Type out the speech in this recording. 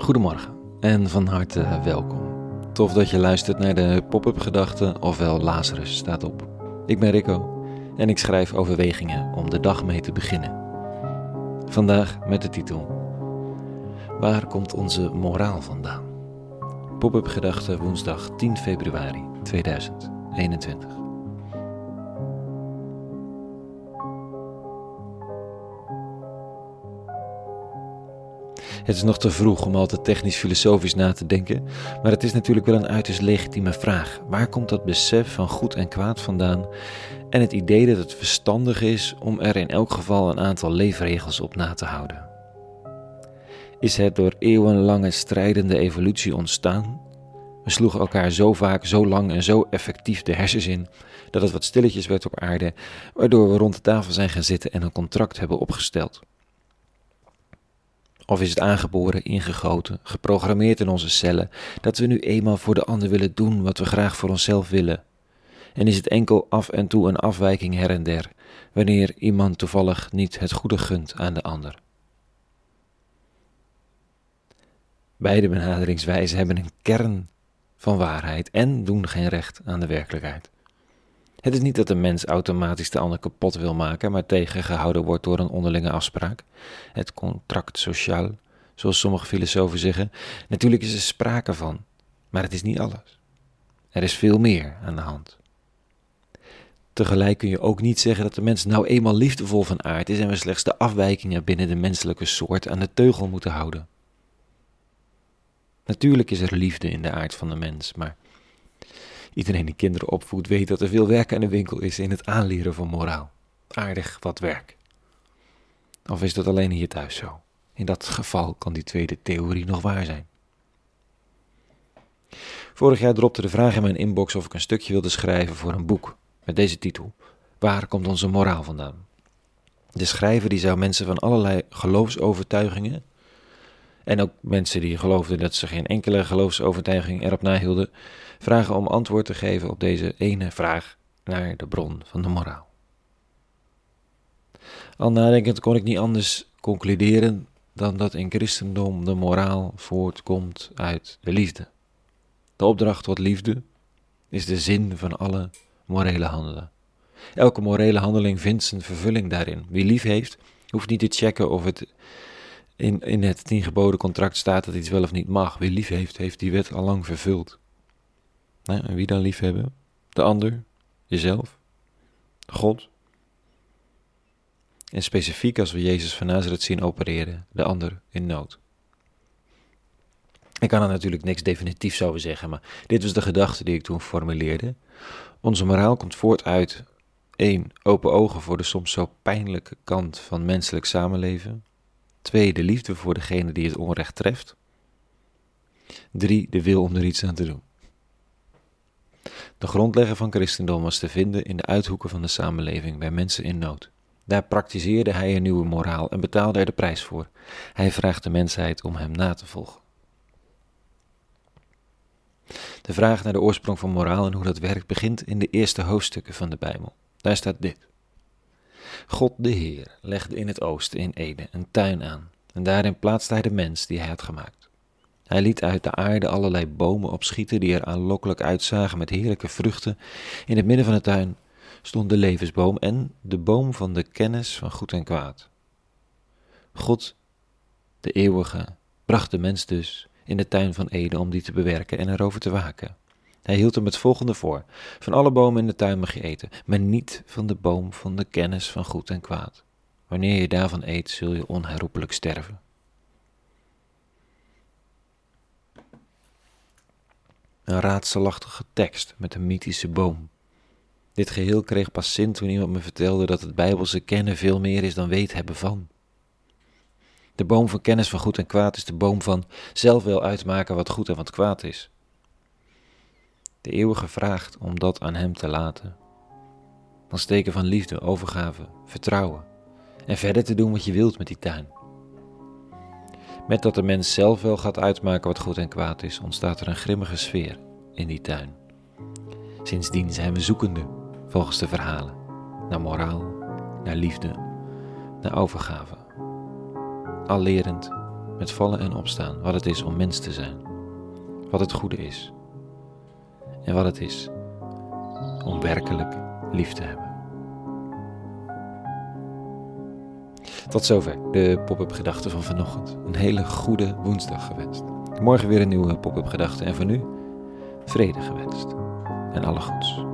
Goedemorgen en van harte welkom. Tof dat je luistert naar de Pop-up Gedachten, ofwel Lazarus staat op. Ik ben Rico en ik schrijf overwegingen om de dag mee te beginnen. Vandaag met de titel Waar komt onze moraal vandaan? Pop-up Gedachten woensdag 10 februari 2021. Het is nog te vroeg om al te technisch-filosofisch na te denken, maar het is natuurlijk wel een uiterst legitieme vraag. Waar komt dat besef van goed en kwaad vandaan en het idee dat het verstandig is om er in elk geval een aantal leefregels op na te houden? Is het door eeuwenlange strijdende evolutie ontstaan? We sloegen elkaar zo vaak, zo lang en zo effectief de hersens in dat het wat stilletjes werd op aarde, waardoor we rond de tafel zijn gaan zitten en een contract hebben opgesteld. Of is het aangeboren, ingegoten, geprogrammeerd in onze cellen, dat we nu eenmaal voor de ander willen doen wat we graag voor onszelf willen? En is het enkel af en toe een afwijking her en der, wanneer iemand toevallig niet het goede gunt aan de ander? Beide benaderingswijzen hebben een kern van waarheid en doen geen recht aan de werkelijkheid. Het is niet dat de mens automatisch de ander kapot wil maken, maar tegengehouden wordt door een onderlinge afspraak. Het contract sociaal, zoals sommige filosofen zeggen. Natuurlijk is er sprake van, maar het is niet alles. Er is veel meer aan de hand. Tegelijk kun je ook niet zeggen dat de mens nou eenmaal liefdevol van aard is en we slechts de afwijkingen binnen de menselijke soort aan de teugel moeten houden. Natuurlijk is er liefde in de aard van de mens, maar Iedereen die kinderen opvoedt weet dat er veel werk aan de winkel is in het aanleren van moraal. Aardig wat werk. Of is dat alleen hier thuis zo? In dat geval kan die tweede theorie nog waar zijn. Vorig jaar dropte de vraag in mijn inbox of ik een stukje wilde schrijven voor een boek met deze titel: Waar komt onze moraal vandaan? De schrijver die zou mensen van allerlei geloofsovertuigingen en ook mensen die geloofden dat ze geen enkele geloofsovertuiging erop nahielden, vragen om antwoord te geven op deze ene vraag naar de bron van de moraal. Al nadenkend kon ik niet anders concluderen dan dat in christendom de moraal voortkomt uit de liefde. De opdracht tot liefde is de zin van alle morele handelen. Elke morele handeling vindt zijn vervulling daarin. Wie lief heeft, hoeft niet te checken of het in, in het tien geboden contract staat dat iets wel of niet mag. Wie lief heeft, heeft die wet al lang vervuld. Nou, en wie dan lief hebben? De ander, jezelf, God. En specifiek als we Jezus van Nazareth zien opereren, de ander in nood. Ik kan er natuurlijk niks definitiefs over zeggen, maar dit was de gedachte die ik toen formuleerde. Onze moraal komt voort uit 1. Open ogen voor de soms zo pijnlijke kant van menselijk samenleven. 2. De liefde voor degene die het onrecht treft. 3. De wil om er iets aan te doen. De grondlegger van christendom was te vinden in de uithoeken van de samenleving bij mensen in nood. Daar praktiseerde hij een nieuwe moraal en betaalde er de prijs voor. Hij vraagt de mensheid om hem na te volgen. De vraag naar de oorsprong van moraal en hoe dat werkt begint in de eerste hoofdstukken van de Bijbel. Daar staat dit. God de Heer legde in het oosten in Eden een tuin aan, en daarin plaatste hij de mens die hij had gemaakt. Hij liet uit de aarde allerlei bomen opschieten die er aanlokkelijk uitzagen met heerlijke vruchten. In het midden van de tuin stond de levensboom en de boom van de kennis van goed en kwaad. God, de eeuwige, bracht de mens dus in de tuin van Eden om die te bewerken en erover te waken. Hij hield hem het volgende voor: Van alle bomen in de tuin mag je eten, maar niet van de boom van de kennis van goed en kwaad. Wanneer je daarvan eet, zul je onherroepelijk sterven. Een raadselachtige tekst met een mythische boom. Dit geheel kreeg pas zin toen iemand me vertelde dat het Bijbelse kennen veel meer is dan weet hebben van. De boom van kennis van goed en kwaad is de boom van zelf wel uitmaken wat goed en wat kwaad is. De eeuwige vraagt om dat aan hem te laten. Als teken van liefde, overgave, vertrouwen en verder te doen wat je wilt met die tuin. Met dat de mens zelf wel gaat uitmaken wat goed en kwaad is, ontstaat er een grimmige sfeer in die tuin. Sindsdien zijn we zoekende, volgens de verhalen, naar moraal, naar liefde, naar overgave. Al lerend met vallen en opstaan, wat het is om mens te zijn, wat het goede is en wat het is om werkelijk lief te hebben. Tot zover de pop-up gedachten van vanochtend. Een hele goede woensdag gewenst. Morgen weer een nieuwe pop-up gedachte en voor nu vrede gewenst en alle goeds.